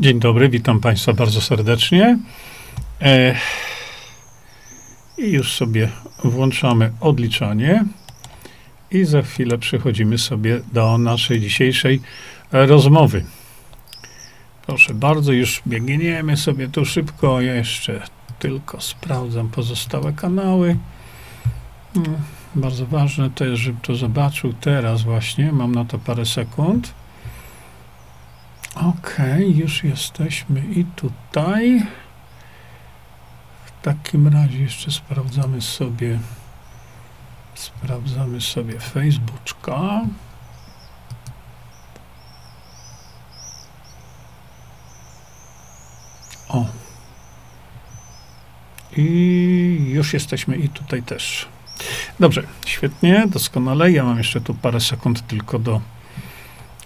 Dzień dobry, witam Państwa bardzo serdecznie. E, I już sobie włączamy odliczanie. I za chwilę przechodzimy sobie do naszej dzisiejszej rozmowy. Proszę bardzo, już biegniemy sobie tu szybko. Ja jeszcze tylko sprawdzam pozostałe kanały. No, bardzo ważne to jest, żebym to zobaczył teraz właśnie. Mam na to parę sekund. Okay, już jesteśmy i tutaj. W takim razie jeszcze sprawdzamy sobie sprawdzamy sobie Facebooka. O. I już jesteśmy i tutaj też. Dobrze, świetnie, doskonale. Ja mam jeszcze tu parę sekund tylko do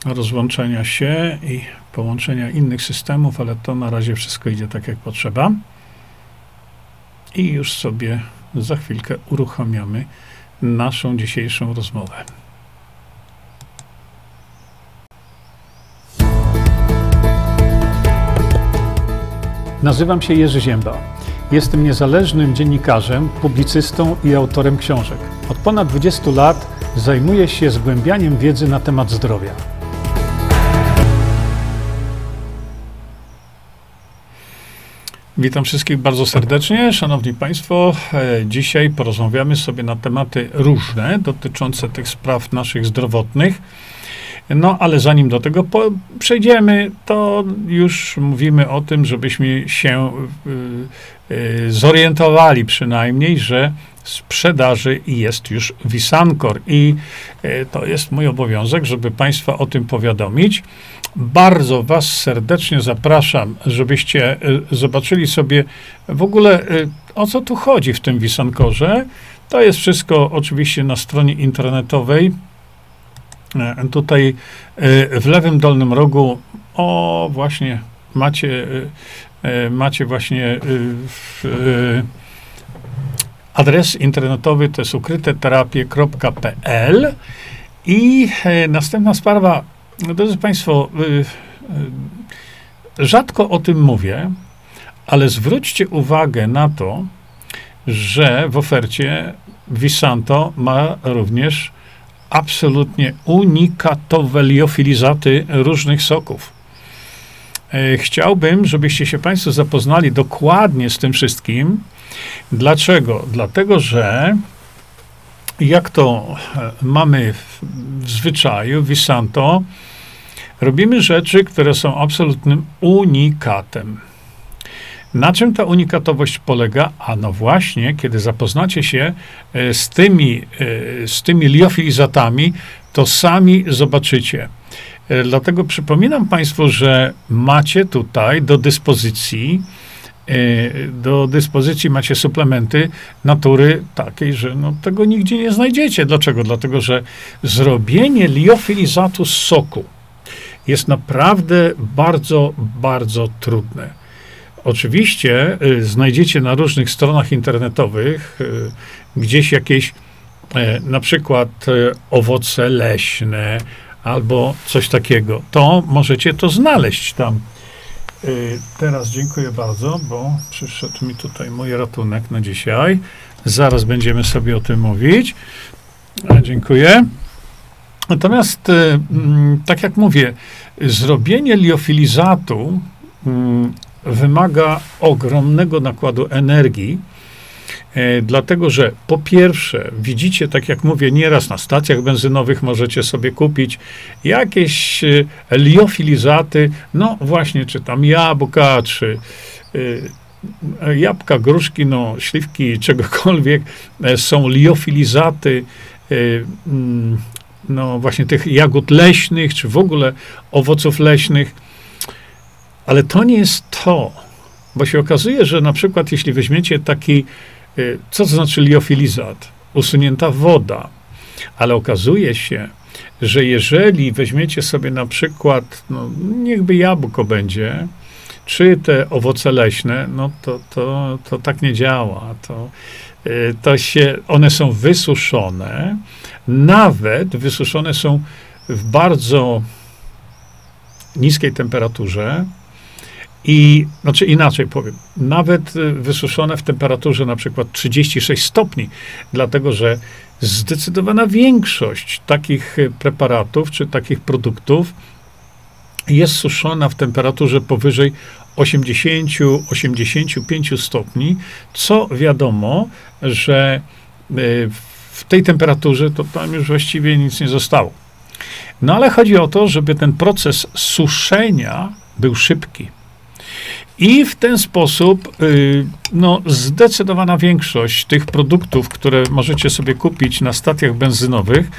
rozłączenia się i połączenia innych systemów, ale to na razie wszystko idzie tak, jak potrzeba. I już sobie za chwilkę uruchamiamy naszą dzisiejszą rozmowę. Nazywam się Jerzy Ziemba. Jestem niezależnym dziennikarzem, publicystą i autorem książek. Od ponad 20 lat zajmuję się zgłębianiem wiedzy na temat zdrowia. Witam wszystkich bardzo serdecznie. Szanowni Państwo, e, dzisiaj porozmawiamy sobie na tematy różne dotyczące tych spraw naszych zdrowotnych. No, ale zanim do tego przejdziemy, to już mówimy o tym, żebyśmy się y, y, zorientowali przynajmniej, że sprzedaży jest już Wisankor i y, to jest mój obowiązek, żeby Państwa o tym powiadomić. Bardzo Was serdecznie zapraszam, żebyście zobaczyli sobie w ogóle o co tu chodzi w tym Wisankorze. To jest wszystko oczywiście na stronie internetowej. E, tutaj e, w lewym dolnym rogu, o właśnie, macie, e, macie właśnie adres internetowy, to jest ukryteterapie.pl i następna sprawa, drodzy Państwo, rzadko o tym mówię, ale zwróćcie uwagę na to, że w ofercie Visanto ma również absolutnie unikatowe liofilizaty różnych soków. E, chciałbym, żebyście się Państwo zapoznali dokładnie z tym wszystkim. Dlaczego? Dlatego, że jak to e, mamy w, zwyczaju, Visanto, robimy rzeczy, które są absolutnym unikatem. Na czym ta unikatowość polega? A no właśnie, kiedy zapoznacie się e, z tymi, e, z tymi liofilizatami, to sami zobaczycie. E, dlatego przypominam Państwu, że macie tutaj do dyspozycji do dyspozycji macie suplementy natury takiej, że no, tego nigdzie nie znajdziecie. Dlaczego? Dlatego, że zrobienie liofilizatu z soku jest naprawdę bardzo, bardzo trudne. Oczywiście y, znajdziecie na różnych stronach internetowych y, gdzieś jakieś y, na przykład owoce leśne albo coś takiego. To możecie to znaleźć tam. Teraz dziękuję bardzo, bo przyszedł mi tutaj mój ratunek na dzisiaj. Zaraz będziemy sobie o tym mówić. Dziękuję. Natomiast, mm, tak jak mówię, zrobienie liofilizatu mm, wymaga ogromnego nakładu energii, e, dlatego że po pierwsze, widzicie, tak jak mówię, nieraz na stacjach benzynowych możecie sobie kupić jakieś e, liofilizaty, no właśnie, czy tam jabłka, czy e, jabłka, gruszki, no, śliwki, czegokolwiek, są liofilizaty, mm, no właśnie tych jagód leśnych, czy w ogóle owoców leśnych, ale to nie jest to, bo się okazuje, że na przykład jeśli weźmiecie taki, y, co to znaczy liofilizat? Usunięta woda. Ale okazuje się, że jeżeli weźmiecie sobie na przykład, no, niechby jabłko będzie, czy te owoce leśne, no to, to, to tak nie działa. To, y, to się, one są wysuszone, nawet wysuszone są w bardzo niskiej temperaturze, I, znaczy inaczej powiem, nawet y, wysuszone w temperaturze na przykład 36 stopni, dlatego że zdecydowana większość takich y, preparatów czy takich produktów jest suszona w temperaturze powyżej 80-85 stopni, co wiadomo, że y, w tej temperaturze to tam już właściwie nic nie zostało. No ale chodzi o to, żeby ten proces suszenia był szybki. I w ten sposób y, no, zdecydowana większość tych produktów, które możecie sobie kupić na stacjach benzynowych,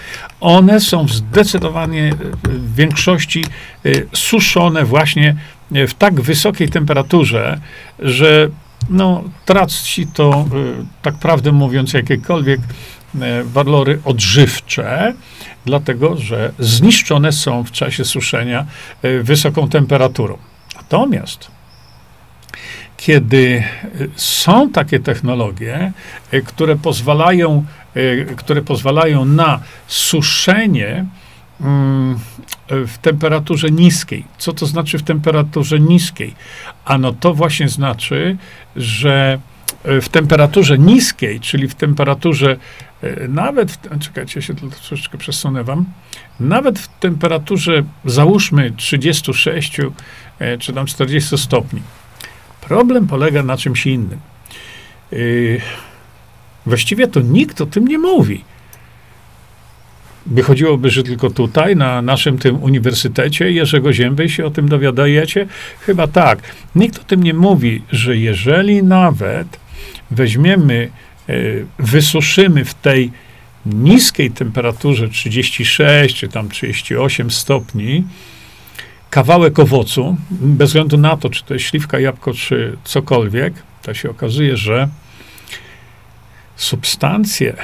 one są zdecydowanie y, w większości y, suszone właśnie w tak wysokiej temperaturze, że no, traci to, tak prawdę mówiąc, jakiekolwiek walory odżywcze, dlatego że zniszczone są w czasie suszenia wysoką temperaturą. Natomiast kiedy są takie technologie, e, które pozwalają, e, które pozwalają na suszenie mm, w temperaturze niskiej. Co to znaczy w temperaturze niskiej? Ano to właśnie znaczy, że e, w temperaturze niskiej, czyli w temperaturze nawet, czekajcie, ja się troszeczkę przesunę wam, nawet w temperaturze załóżmy 36 czy tam 40 stopni, Problem polega na czymś innym. Właściwie to nikt o tym nie mówi. Wychodziłoby, że tylko tutaj, na naszym tym uniwersytecie Jerzego Zięby się o tym dowiadujecie? Chyba tak. Nikt o tym nie mówi, że jeżeli nawet weźmiemy, yy, wysuszymy w tej niskiej temperaturze 36 czy tam 38 stopni, kawałek owocu, bez względu na to, czy to jest śliwka, jabłko, czy cokolwiek, to się okazuje, że substancje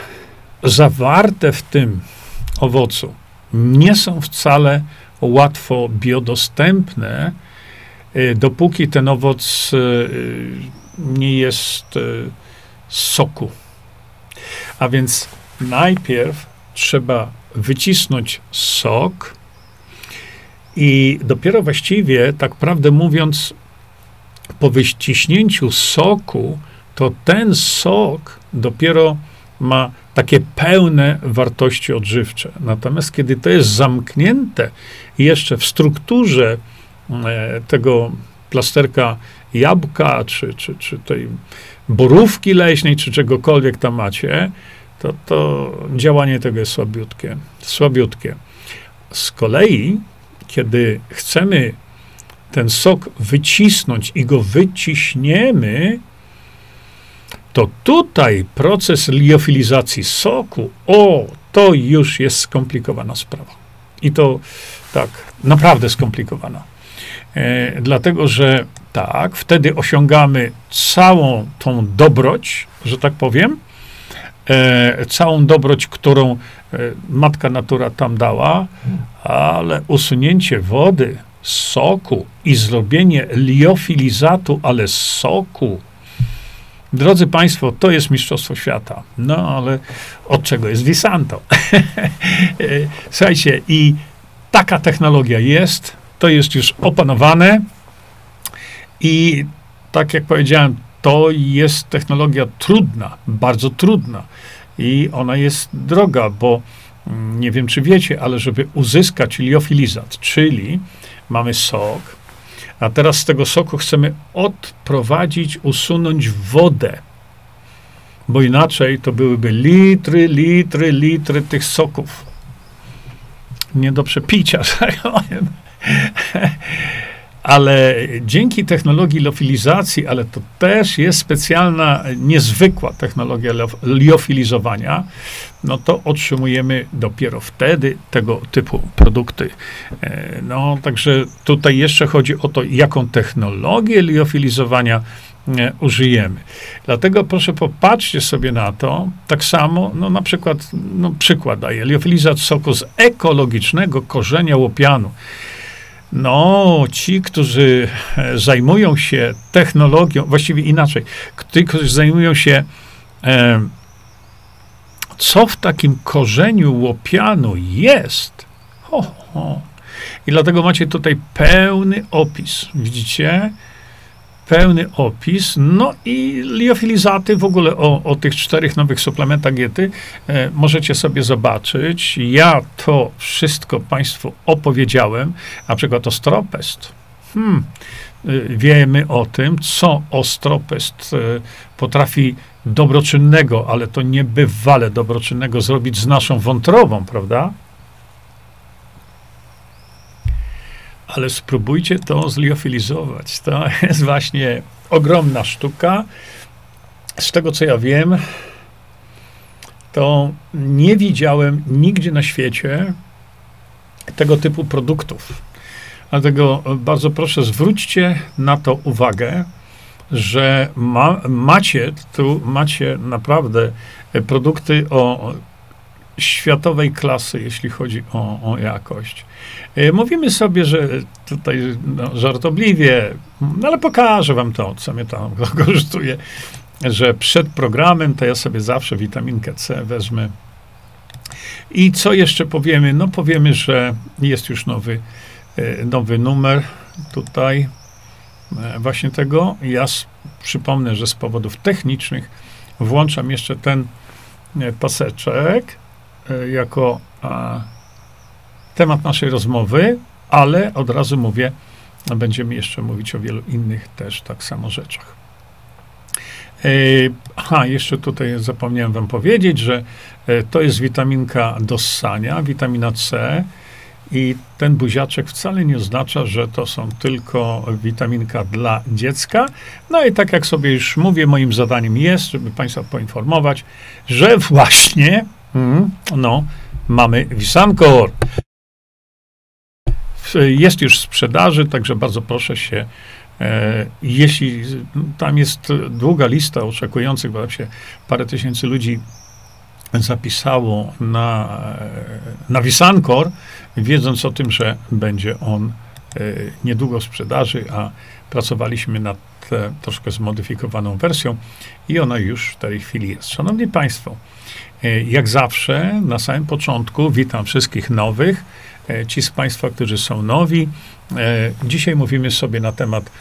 zawarte w tym owocu nie są wcale łatwo biodostępne, y, dopóki ten owoc y, nie jest soku. A więc najpierw trzeba wycisnąć sok, i dopiero właściwie, tak prawdę mówiąc, po wyściśnięciu soku, to ten sok dopiero ma takie pełne wartości odżywcze. Natomiast kiedy to jest zamknięte jeszcze w strukturze e, tego plasterka jabłka, czy, czy, czy tej borówki leśnej, czy czegokolwiek tam macie, to, to działanie tego jest słabiutkie. Słabiutkie. Z kolei kiedy chcemy ten sok wycisnąć i go wyciśniemy, to tutaj proces liofilizacji soku, o, to już jest skomplikowana sprawa. I to tak, naprawdę skomplikowana. E, dlatego, że tak, wtedy osiągamy całą tą dobroć, że tak powiem, e, całą dobroć, którą e, matka natura tam dała, ale usunięcie wody, soku i zrobienie liofilizatu, ale z soku, Drodzy Państwo, to jest Mistrzostwo Świata. No, ale od czego jest Visanto? Słuchajcie, i taka technologia jest, to jest już opanowane i tak jak powiedziałem, to jest technologia trudna, bardzo trudna i ona jest droga, bo mm, nie wiem, czy wiecie, ale żeby uzyskać liofilizat, czyli mamy sok, a teraz z tego soku chcemy odprowadzić, usunąć wodę, bo inaczej to byłyby litry, litry, litry tych soków. Nie do przepicia, że powiem ale dzięki technologii liofilizacji, ale to też jest specjalna, niezwykła technologia liofilizowania, no to otrzymujemy dopiero wtedy tego typu produkty. E, no, także tutaj jeszcze chodzi o to, jaką technologię liofilizowania e, użyjemy. Dlatego proszę popatrzcie sobie na to, tak samo, no na przykład, no przykład daję, liofilizat soku z ekologicznego korzenia łopianu. No, ci, którzy e, zajmują się technologią, właściwie inaczej, ci, którzy zajmują się, e, co w takim korzeniu łopianu jest. Ho, ho. I dlatego macie tutaj pełny opis. Widzicie? Pełny opis, no i liofilizaty w ogóle o, o tych czterech nowych suplementach diety e, możecie sobie zobaczyć. Ja to wszystko Państwu opowiedziałem, na przykład ostropest. Hmm, y, wiemy o tym, co ostropest e, potrafi dobroczynnego, ale to niebywale dobroczynnego zrobić z naszą wątrobą, prawda? Ale spróbujcie to zliofilizować. To jest właśnie ogromna sztuka. Z tego co ja wiem, to nie widziałem nigdzie na świecie tego typu produktów. Dlatego bardzo proszę, zwróćcie na to uwagę, że ma, macie tu macie naprawdę produkty o światowej klasy, jeśli chodzi o, o jakość. E, mówimy sobie, że tutaj no, żartobliwie, no ale pokażę wam to, co mnie tam kosztuje, że przed programem to ja sobie zawsze witaminkę C wezmę. I co jeszcze powiemy? No powiemy, że jest już nowy, e, nowy numer tutaj e, właśnie tego. Ja przypomnę, że z powodów technicznych włączam jeszcze ten paseczek jako temat naszej rozmowy, ale od razu mówię, będziemy jeszcze mówić o wielu innych też tak samo rzeczach. E, aha, jeszcze tutaj zapomniałem wam powiedzieć, że e, to jest witaminka do ssania, witamina C i ten buziaczek wcale nie oznacza, że to są tylko witaminka dla dziecka. No i tak jak sobie już mówię, moim zadaniem jest, żeby państwa poinformować, że właśnie, mm, no, mamy Wisankor jest już w sprzedaży, także bardzo proszę się, e, jeśli tam jest długa lista oczekujących, bo tam się parę tysięcy ludzi zapisało na, na Wisankor, wiedząc o tym, że będzie on e, niedługo w sprzedaży, a pracowaliśmy nad troszkę zmodyfikowaną wersją i ona już w tej chwili jest. Szanowni Państwo, e, jak zawsze, na samym początku witam wszystkich nowych. E, ci z Państwa, którzy są nowi. E, dzisiaj mówimy sobie na temat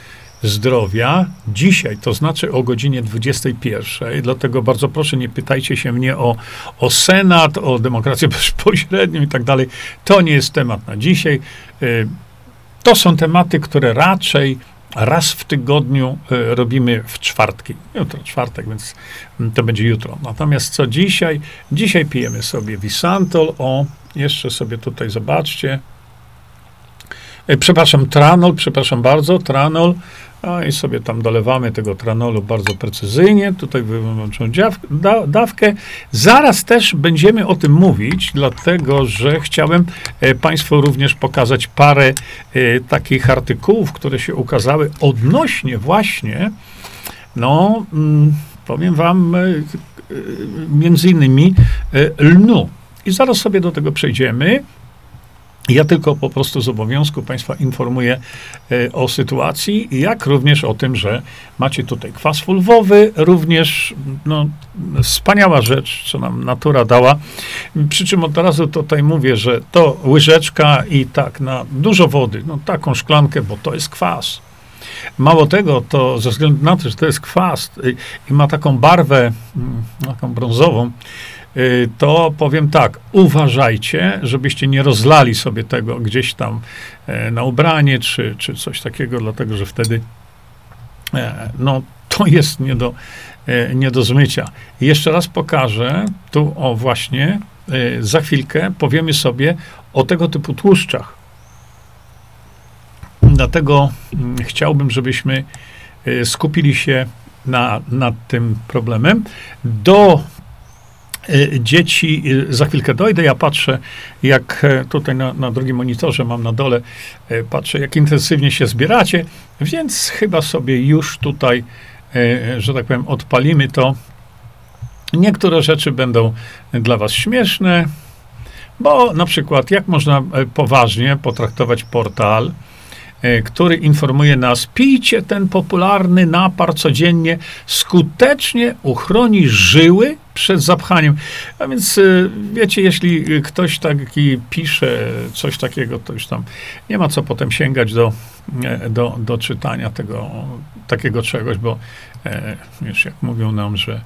zdrowia. Dzisiaj, to znaczy o godzinie 21. Dlatego bardzo proszę, nie pytajcie się mnie o, o Senat, o demokrację bezpośrednią i tak dalej. To nie jest temat na dzisiaj. E, to są tematy, które raczej raz w tygodniu robimy w czwartki. Jutro czwartek, więc to będzie jutro. Natomiast co dzisiaj? Dzisiaj pijemy sobie Visantol o jeszcze sobie tutaj zobaczcie. E, przepraszam, tranol, przepraszam bardzo, tranol. A i sobie tam dolewamy tego tranolu bardzo precyzyjnie. Tutaj wyłączą da, dawkę. Zaraz też będziemy o tym mówić, dlatego że chciałem e, Państwu również pokazać parę e, takich artykułów, które się ukazały odnośnie właśnie, no, mm, powiem Wam, między innymi lnu. I zaraz sobie do tego przejdziemy. Ja tylko po prostu z obowiązku Państwa informuję e, o sytuacji, jak również o tym, że macie tutaj kwas fulwowy, również no, wspaniała rzecz, co nam natura dała. Przy czym od razu tutaj mówię, że to łyżeczka i tak na dużo wody, no taką szklankę, bo to jest kwas. Mało tego, to ze względu na to, że to jest kwas i, i ma taką barwę, mm, taką brązową, Y, to powiem tak, uważajcie, żebyście nie rozlali sobie tego gdzieś tam e, na ubranie, czy, czy coś takiego, dlatego że wtedy e, no, to jest nie do, e, nie do zmycia. Jeszcze raz pokażę, tu o właśnie, za chwilkę powiemy sobie o tego typu tłuszczach. Dlatego mm, chciałbym, żebyśmy skupili się na, nad tym problemem. Do dzieci, e, za chwilkę dojdę, ja patrzę, jak e, tutaj na, na drugim monitorze mam na dole, patrzę, jak intensywnie się zbieracie, więc chyba sobie już tutaj, że tak powiem, odpalimy to. Niektóre rzeczy będą dla was śmieszne, bo na przykład, jak można poważnie potraktować portal, e, który informuje nas, pijcie ten popularny napar codziennie, skutecznie uchroni żyły przed zapchaniem. A więc e, wiecie, jeśli ktoś taki pisze coś takiego, to już tam nie ma co potem sięgać do, e, do, do czytania tego, takiego czegoś, bo już jak mówią nam, że,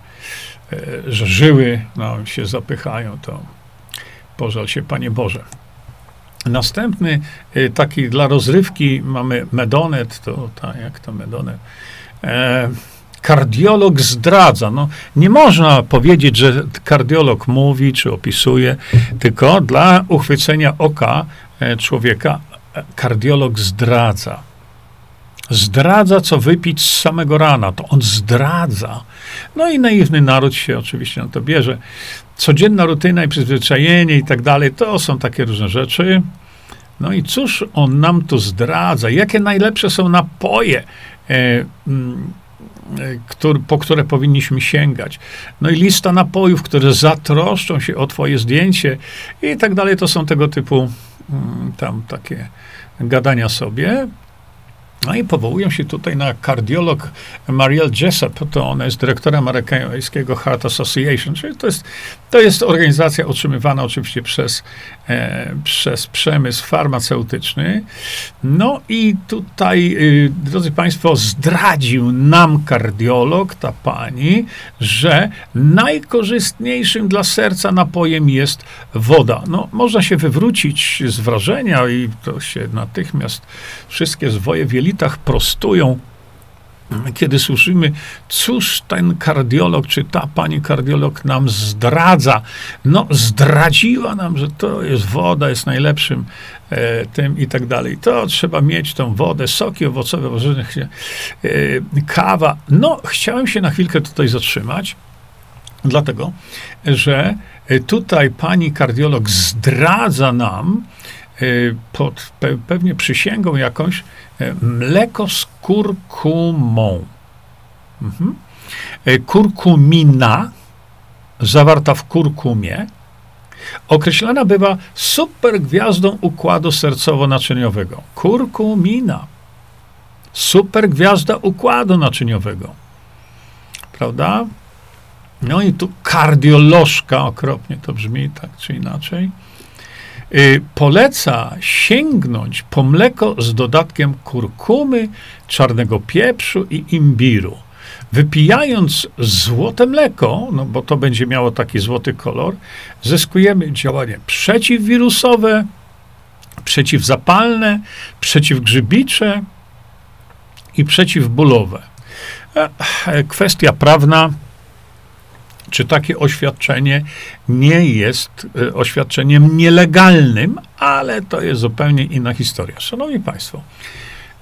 że żyły no, się zapychają, to pożal się Panie Boże. Następny y, taki dla rozrywki mamy medonet, to tak, jak to medonet. E, kardiolog zdradza. No, nie można powiedzieć, że kardiolog mówi czy opisuje, tylko dla uchwycenia oka e, człowieka e, kardiolog zdradza. Zdradza, co wypić z samego rana. To on zdradza. No i naiwny naród się oczywiście na to bierze codzienna rutyna i przyzwyczajenie i tak dalej, to są takie różne rzeczy. No i cóż on nam tu zdradza? Jakie najlepsze są napoje, e, mm, e, który, po które powinniśmy sięgać? No i lista napojów, które zatroszczą się o twoje zdjęcie i tak dalej, to są tego typu mm, tam takie gadania sobie. No i powołują się tutaj na kardiolog Marielle Jessup, to ona jest dyrektorem amerykańskiego Heart Association, czyli to jest, to jest organizacja utrzymywana oczywiście przez, e, przez przemysł farmaceutyczny. No i tutaj, y, drodzy Państwo, zdradził nam kardiolog, ta pani, że najkorzystniejszym dla serca napojem jest woda. No, można się wywrócić z wrażenia i to się natychmiast wszystkie zwoje wielite prostują, kiedy słyszymy, cóż ten kardiolog, czy ta pani kardiolog nam zdradza. No, zdradziła nam, że to jest woda, jest najlepszym e, tym i tak dalej. To trzeba mieć tą wodę, soki owocowe, warzynek, e, kawa. No, chciałem się na chwilkę tutaj zatrzymać, dlatego, że tutaj pani kardiolog zdradza nam, Y, pod pe pewnie przysięgą jakąś mleko z kurkumą. Mhm. Y, kurkumina zawarta w kurkumie określana bywa supergwiazdą układu sercowo-naczyniowego. Kurkumina. Supergwiazda układu naczyniowego. Prawda? No i tu kardiolożka, okropnie to brzmi tak czy inaczej poleca sięgnąć po mleko z dodatkiem kurkumy, czarnego pieprzu i imbiru. Wypijając złote mleko, no bo to będzie miało taki złoty kolor, zyskujemy działanie przeciwwirusowe, przeciwzapalne, przeciwgrzybicze i przeciwbólowe. E, e, kwestia prawna czy takie oświadczenie nie jest e, oświadczeniem nielegalnym, ale to jest zupełnie inna historia. Szanowni Państwo,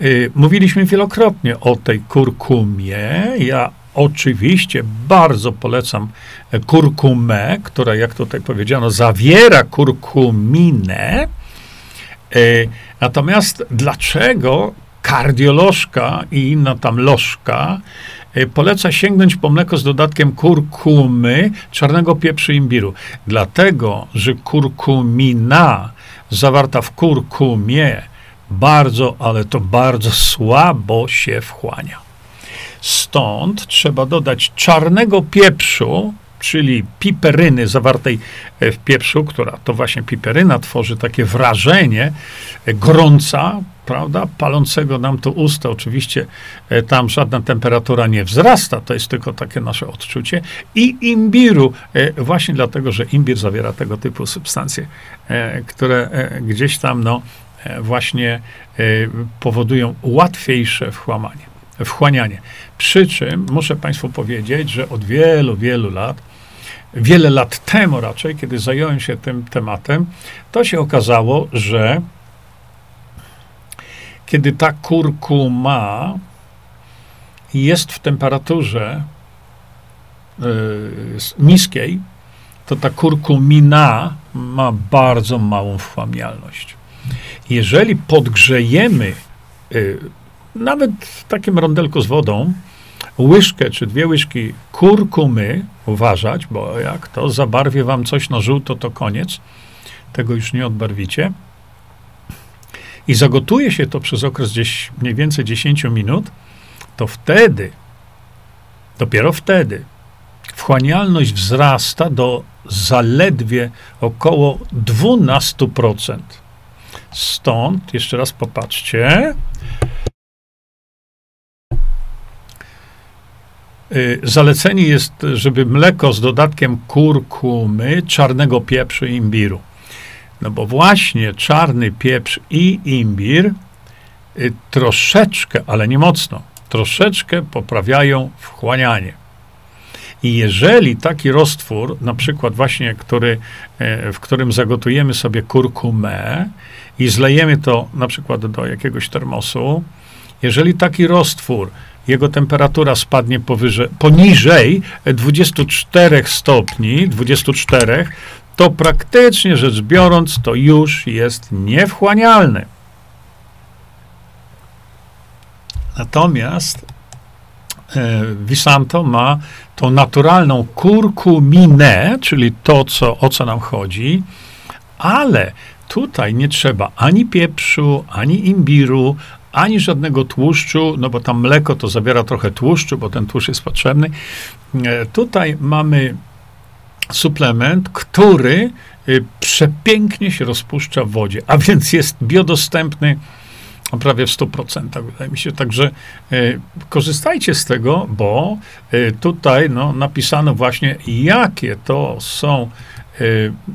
e, mówiliśmy wielokrotnie o tej kurkumie. Ja oczywiście bardzo polecam e, kurkumę, która, jak tutaj powiedziano, zawiera kurkuminę. Natomiast dlaczego kardiolożka i inna tam lożka poleca sięgnąć po mleko z dodatkiem kurkumy, czarnego pieprzu imbiru. Dlatego, że kurkumina zawarta w kurkumie bardzo, ale to bardzo słabo się wchłania. Stąd trzeba dodać czarnego pieprzu, czyli piperyny zawartej w pieprzu, która to właśnie piperyna tworzy takie wrażenie gorąca, prawda, palącego nam to usta. Oczywiście e, tam żadna temperatura nie wzrasta, to jest tylko takie nasze odczucie. I imbiru, e, właśnie dlatego, że imbir zawiera tego typu substancje, e, które gdzieś tam, no, właśnie powodują łatwiejsze wchłamanie, wchłanianie. Przy czym muszę Państwu powiedzieć, że od wielu, wielu lat, wiele lat temu raczej, kiedy zająłem się tym tematem, to się okazało, że kiedy ta kurkuma jest w temperaturze y, niskiej, to ta kurkumina ma bardzo małą wchłanialność. Jeżeli podgrzejemy y, nawet w takim rondelku z wodą łyżkę czy dwie łyżki kurkumy, uważać, bo jak to zabarwie wam coś na żółto, to koniec. Tego już nie odbarwicie i zagotuje się to przez okres gdzieś mniej więcej 10 minut, to wtedy, dopiero wtedy, wchłanialność wzrasta do zaledwie około 12%. Stąd, jeszcze raz popatrzcie, y, zalecenie jest, żeby mleko z dodatkiem kurkumy, czarnego pieprzu i imbiru. No bo właśnie czarny pieprz i imbir y, troszeczkę, ale nie mocno, troszeczkę poprawiają wchłanianie. I jeżeli taki roztwór, na przykład właśnie, który, e, w którym zagotujemy sobie kurkumę i zlejemy to na przykład do jakiegoś termosu, jeżeli taki roztwór, jego temperatura spadnie powyżej, poniżej 24 stopni, 24, to praktycznie rzecz biorąc, to już jest niewchłanialny. Natomiast e, Visanto ma tą naturalną kurkuminę, czyli to, co, o co nam chodzi, ale tutaj nie trzeba ani pieprzu, ani imbiru, ani żadnego tłuszczu, no bo tam mleko to zawiera trochę tłuszczu, bo ten tłuszcz jest potrzebny. E, tutaj mamy suplement, który y, przepięknie się rozpuszcza w wodzie, a więc jest biodostępny prawie w 100%, wydaje mi się. Także y, korzystajcie z tego, bo y, tutaj no, napisano właśnie, jakie to są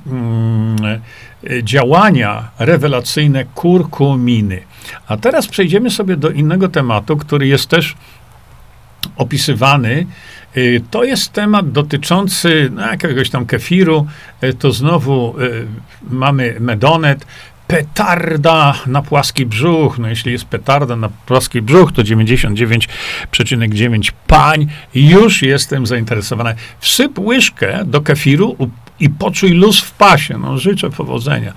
mm, działania rewelacyjne kurkuminy. A teraz przejdziemy sobie do innego tematu, który jest też opisywany Y, to jest temat dotyczący no, jakiegoś tam kefiru. Y, to znowu y, mamy medonet. Petarda na płaski brzuch. No jeśli jest petarda na płaski brzuch, to 99,9 pań. Już jestem zainteresowany. Wsyp łyżkę do kefiru i poczuj luz w pasie. No życzę powodzenia.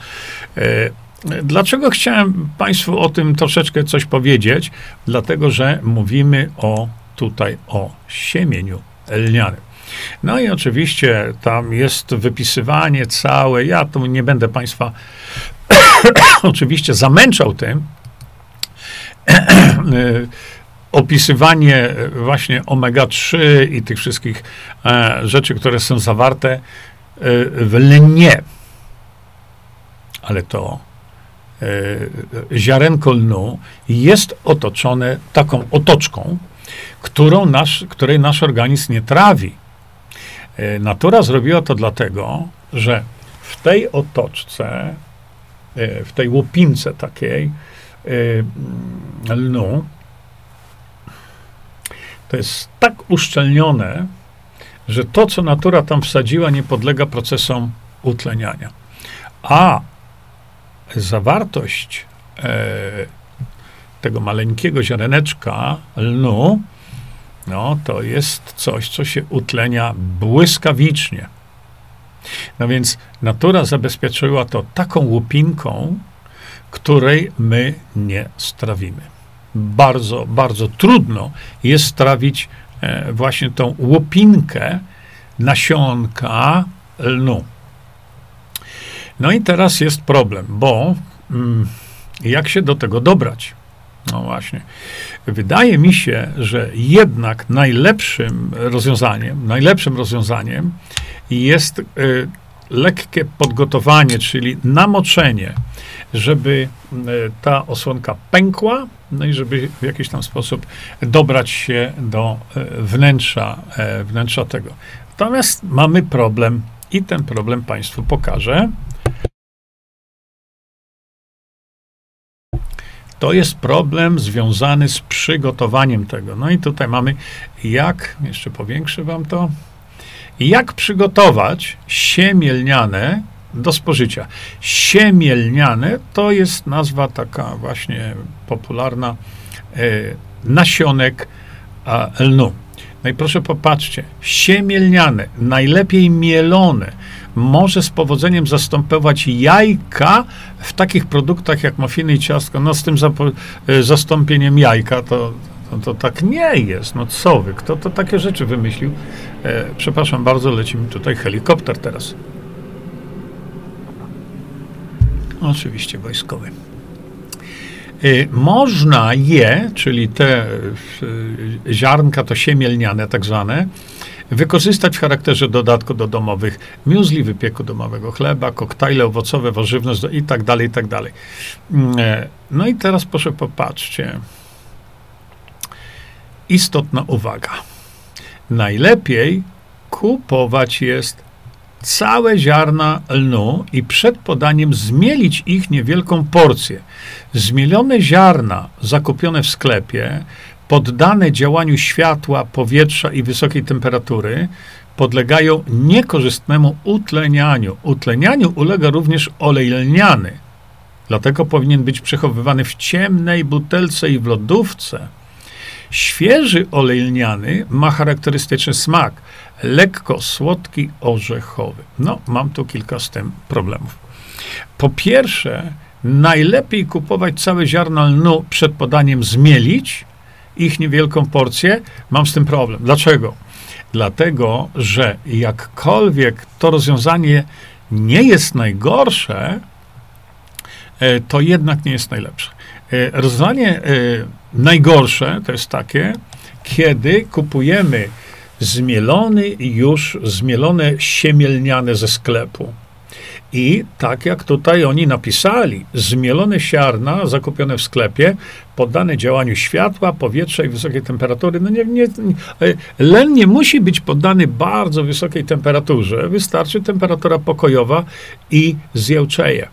Dlaczego chciałem Państwu o tym troszeczkę coś powiedzieć? Dlatego, że mówimy o tutaj o siemieniu lnianym. No i oczywiście tam jest wypisywanie całe. Ja tu nie będę Państwa oczywiście zamęczał tym. Opisywanie właśnie omega-3 i tych wszystkich e, rzeczy, które są zawarte e, w lnie. Ale to e, ziarenko lnu jest otoczone taką otoczką, którą nasz, której nasz organizm nie trawi. E, natura zrobiła to dlatego, że w tej otoczce, e, w tej łupince takiej e, lnu, to jest tak uszczelnione, że to, co natura tam wsadziła, nie podlega procesom utleniania. A zawartość tego maleńkiego ziareneczka lnu no to jest coś, co się utlenia błyskawicznie. No więc natura zabezpieczyła to taką łupinką, której my nie strawimy. Bardzo, bardzo trudno jest strawić e, właśnie tą łupinkę nasionka lnu. No i teraz jest problem, bo mm, jak się do tego dobrać? No właśnie. Wydaje mi się, że jednak najlepszym rozwiązaniem, najlepszym rozwiązaniem jest y, lekkie podgotowanie, czyli namoczenie, żeby y, ta osłonka pękła, no i żeby w jakiś tam sposób dobrać się do y, wnętrza, y, wnętrza tego. Natomiast mamy problem i ten problem Państwu pokażę. To jest problem związany z przygotowaniem tego. No i tutaj mamy, jak, jeszcze powiększę wam to, jak przygotować siemielniane do spożycia. Siemielniane to jest nazwa taka właśnie popularna e, nasionek a, lnu. No i proszę popatrzcie, siemielniane, najlepiej mielone, może z powodzeniem zastępować jajka w takich produktach jak mafiny i ciastko. No z tym e, zastąpieniem jajka to, to, to, tak nie jest. No co wy, kto to takie rzeczy wymyślił? E, przepraszam bardzo, leci mi tutaj helikopter teraz. Oczywiście wojskowy. Y, można je, czyli te y, ziarnka, to siemielniane tak zwane, wykorzystać w charakterze dodatku do domowych muesli, wypieku domowego chleba, koktajle owocowe, warzywność i tak dalej, i tak dalej. Mm, e, no i teraz proszę popatrzcie. Istotna uwaga. Najlepiej kupować jest całe ziarna lnu i przed podaniem zmielić ich niewielką porcję. Zmielone ziarna zakupione w sklepie, poddane działaniu światła, powietrza i wysokiej temperatury, podlegają niekorzystnemu utlenianiu. Utlenianiu ulega również olej lniany. Dlatego powinien być przechowywany w ciemnej butelce i w lodówce. Świeży olej lniany ma charakterystyczny smak, lekko słodki, orzechowy. No, mam tu kilka z tym problemów. Po pierwsze, najlepiej kupować całe ziarna lnu przed podaniem zmielić ich niewielką porcję. Mam z tym problem. Dlaczego? Dlatego, że jakkolwiek to rozwiązanie nie jest najgorsze, e, to jednak nie jest najlepsze. E, rozwiązanie e, najgorsze to jest takie, kiedy kupujemy zmielony już, zmielone siemielniane ze sklepu. I tak jak tutaj oni napisali, zmielone siarna zakupione w sklepie, poddane działaniu światła, powietrza i wysokiej temperatury. No nie, nie, nie, len nie musi być poddany bardzo wysokiej temperaturze, wystarczy temperatura pokojowa i zjełczeje.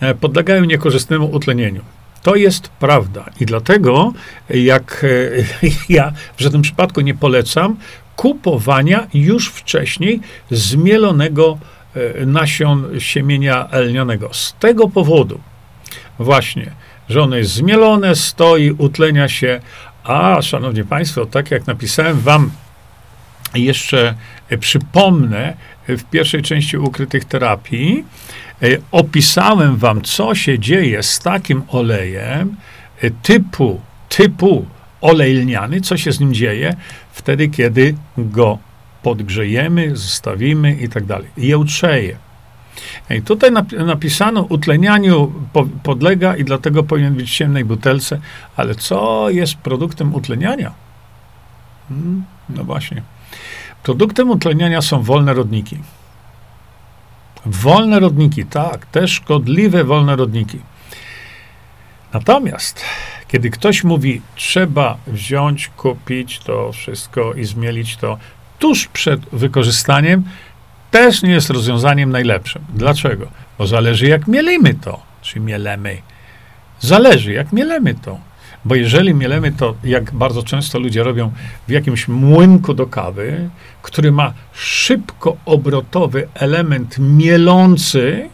E, podlegają niekorzystnemu utlenieniu. To jest prawda i dlatego, jak e, ja w żadnym przypadku nie polecam kupowania już wcześniej zmielonego e, nasion siemienia elnionego. Z tego powodu właśnie, że ono jest zmielone, stoi, utlenia się, a szanowni państwo, tak jak napisałem wam jeszcze e, przypomnę w pierwszej części ukrytych terapii, E, opisałem wam, co się dzieje z takim olejem e, typu, typu olej lniany, co się z nim dzieje wtedy, kiedy go podgrzejemy, zostawimy i tak dalej. Jełczeje. I tutaj napisano, utlenianiu podlega i dlatego powinien być w ciemnej butelce, ale co jest produktem utleniania? Hmm, no właśnie. Produktem utleniania są wolne rodniki. Wolne rodniki, tak, te szkodliwe wolne rodniki. Natomiast, kiedy ktoś mówi, trzeba wziąć, kupić to wszystko i zmielić to tuż przed wykorzystaniem, też nie jest rozwiązaniem najlepszym. Dlaczego? Bo zależy, jak mielimy to, czy mielemy. Zależy, jak mielemy to. Bo jeżeli mielemy to, jak bardzo często ludzie robią, w jakimś młynku do kawy, który ma szybko obrotowy element mielący,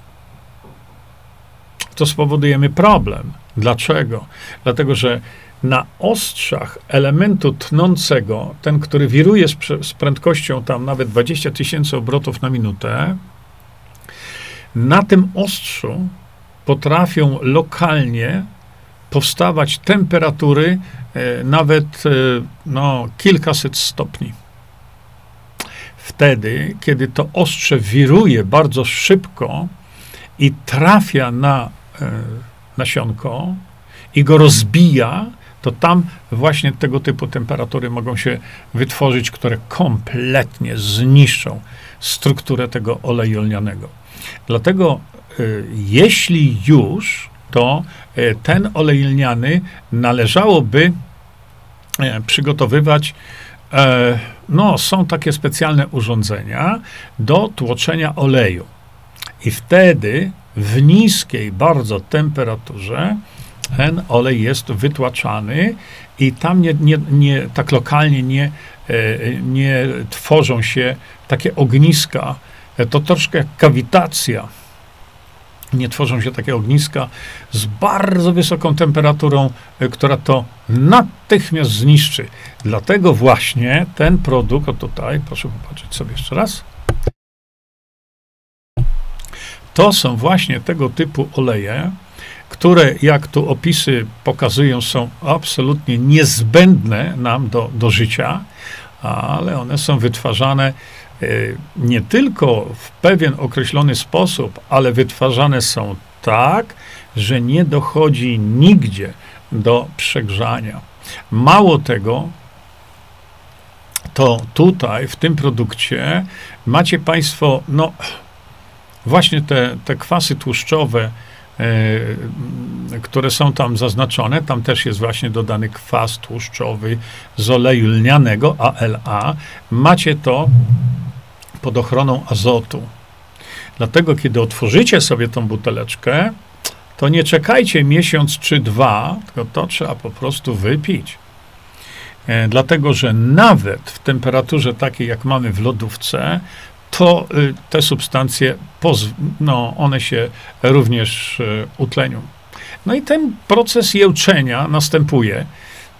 to spowodujemy problem. Dlaczego? Dlatego, że na ostrzach elementu tnącego, ten, który wiruje z, z prędkością tam nawet 20 tysięcy obrotów na minutę, na tym ostrzu potrafią lokalnie powstawać temperatury e, nawet e, no, kilkaset stopni. Wtedy, kiedy to ostrze wiruje bardzo szybko i trafia na e, nasionko i go rozbija, to tam właśnie tego typu temperatury mogą się wytworzyć, które kompletnie zniszczą strukturę tego oleju lnianego. Dlatego, jeśli już to e, ten olej lniany należałoby e, przygotowywać. E, no, są takie specjalne urządzenia do tłoczenia oleju. I wtedy w niskiej bardzo temperaturze ten olej jest wytłaczany i tam nie, nie, nie, tak lokalnie nie, nie tworzą się takie ogniska. To troszkę jak kawitacja nie tworzą się takie ogniska z bardzo wysoką temperaturą, e, która to natychmiast zniszczy. Dlatego właśnie ten produkt, o tutaj, proszę popatrzeć sobie jeszcze raz. To są właśnie tego typu oleje, które, jak tu opisy pokazują, są absolutnie niezbędne nam do, do życia, ale one są wytwarzane E, nie tylko w pewien określony sposób, ale wytwarzane są tak, że nie dochodzi nigdzie do przegrzania. Mało tego, to tutaj, w tym produkcie, macie Państwo, no, właśnie te, te kwasy tłuszczowe, e, które są tam zaznaczone, tam też jest właśnie dodany kwas tłuszczowy z oleju lnianego, ALA. Macie to pod ochroną azotu. Dlatego, kiedy otworzycie sobie tą buteleczkę, to nie czekajcie miesiąc czy dwa, tylko to trzeba po prostu wypić. E, dlatego, że nawet w temperaturze takiej, jak mamy w lodówce, to y, te substancje, no, one się również y, utlenią. No i ten proces jełczenia następuje,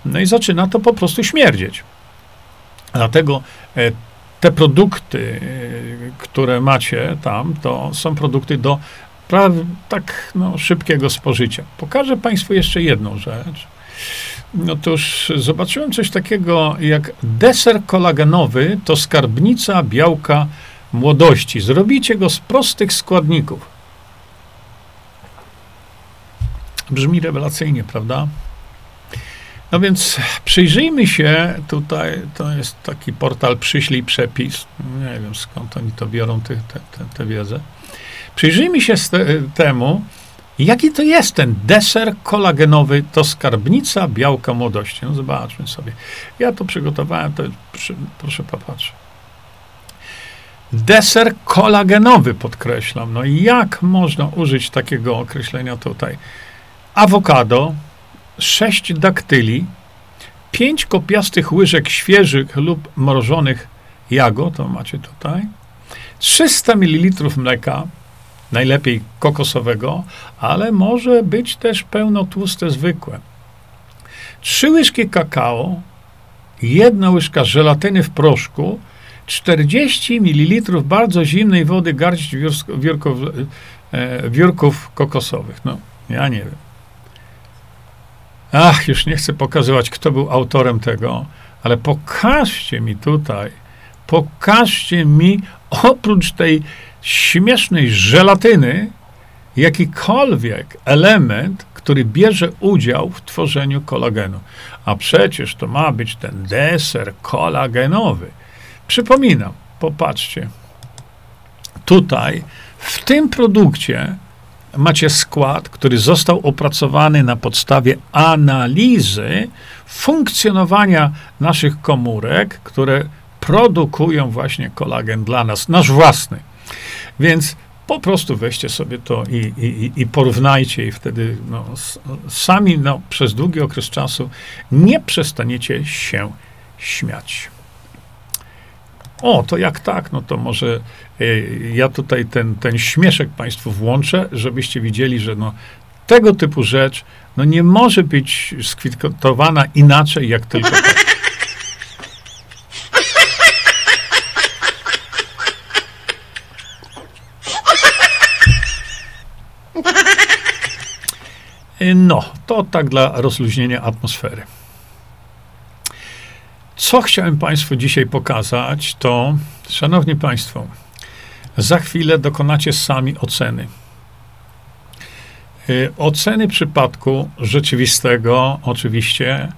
no i zaczyna to po prostu śmierdzieć. Dlatego e, te produkty, y, które macie tam, to są produkty do prawie tak no, szybkiego spożycia. Pokażę Państwu jeszcze jedną rzecz. Otóż zobaczyłem coś takiego jak deser kolagenowy to skarbnica białka młodości. Zrobicie go z prostych składników. Brzmi rewelacyjnie, prawda? No więc przyjrzyjmy się tutaj, to jest taki portal Przyślij Przepis. Nie wiem skąd oni to biorą, tę te, te, te wiedzę. Przyjrzyjmy się temu, jaki to jest ten deser kolagenowy, to skarbnica białka młodości. No zobaczmy sobie. Ja to przygotowałem, to proszę popatrzeć. Deser kolagenowy, podkreślam. No jak można użyć takiego określenia tutaj? Awokado, 6 daktyli, 5 kopiastych łyżek świeżych lub mrożonych jagód, to macie tutaj, 300 ml mleka, najlepiej kokosowego, ale może być też pełnotłuste zwykłe. 3 łyżki kakao, jedna łyżka żelatyny w proszku, 40 ml bardzo zimnej wody, garść wiórków, e, wiórków kokosowych. No, ja nie wiem. Ach, już nie chcę pokazywać, kto był autorem tego, ale pokażcie mi tutaj, pokażcie mi oprócz tej śmiesznej żelatyny jakikolwiek element, który bierze udział w tworzeniu kolagenu. A przecież to ma być ten deser kolagenowy. Przypominam, popatrzcie. Tutaj, w tym produkcie, macie skład, który został opracowany na podstawie analizy funkcjonowania naszych komórek, które produkują właśnie kolagen dla nas, nasz własny. Więc po prostu weźcie sobie to i, i, i porównajcie, i wtedy no, sami no, przez długi okres czasu nie przestaniecie się śmiać. O, to jak tak, no to może y, ja tutaj ten, ten śmieszek Państwu włączę, żebyście widzieli, że no, tego typu rzecz no, nie może być skwitowana inaczej, jak tylko tak. No, to tak dla rozluźnienia atmosfery. Co chciałem Państwu dzisiaj pokazać, to, Szanowni Państwo, za chwilę dokonacie sami oceny. Y, oceny przypadku rzeczywistego, oczywiście,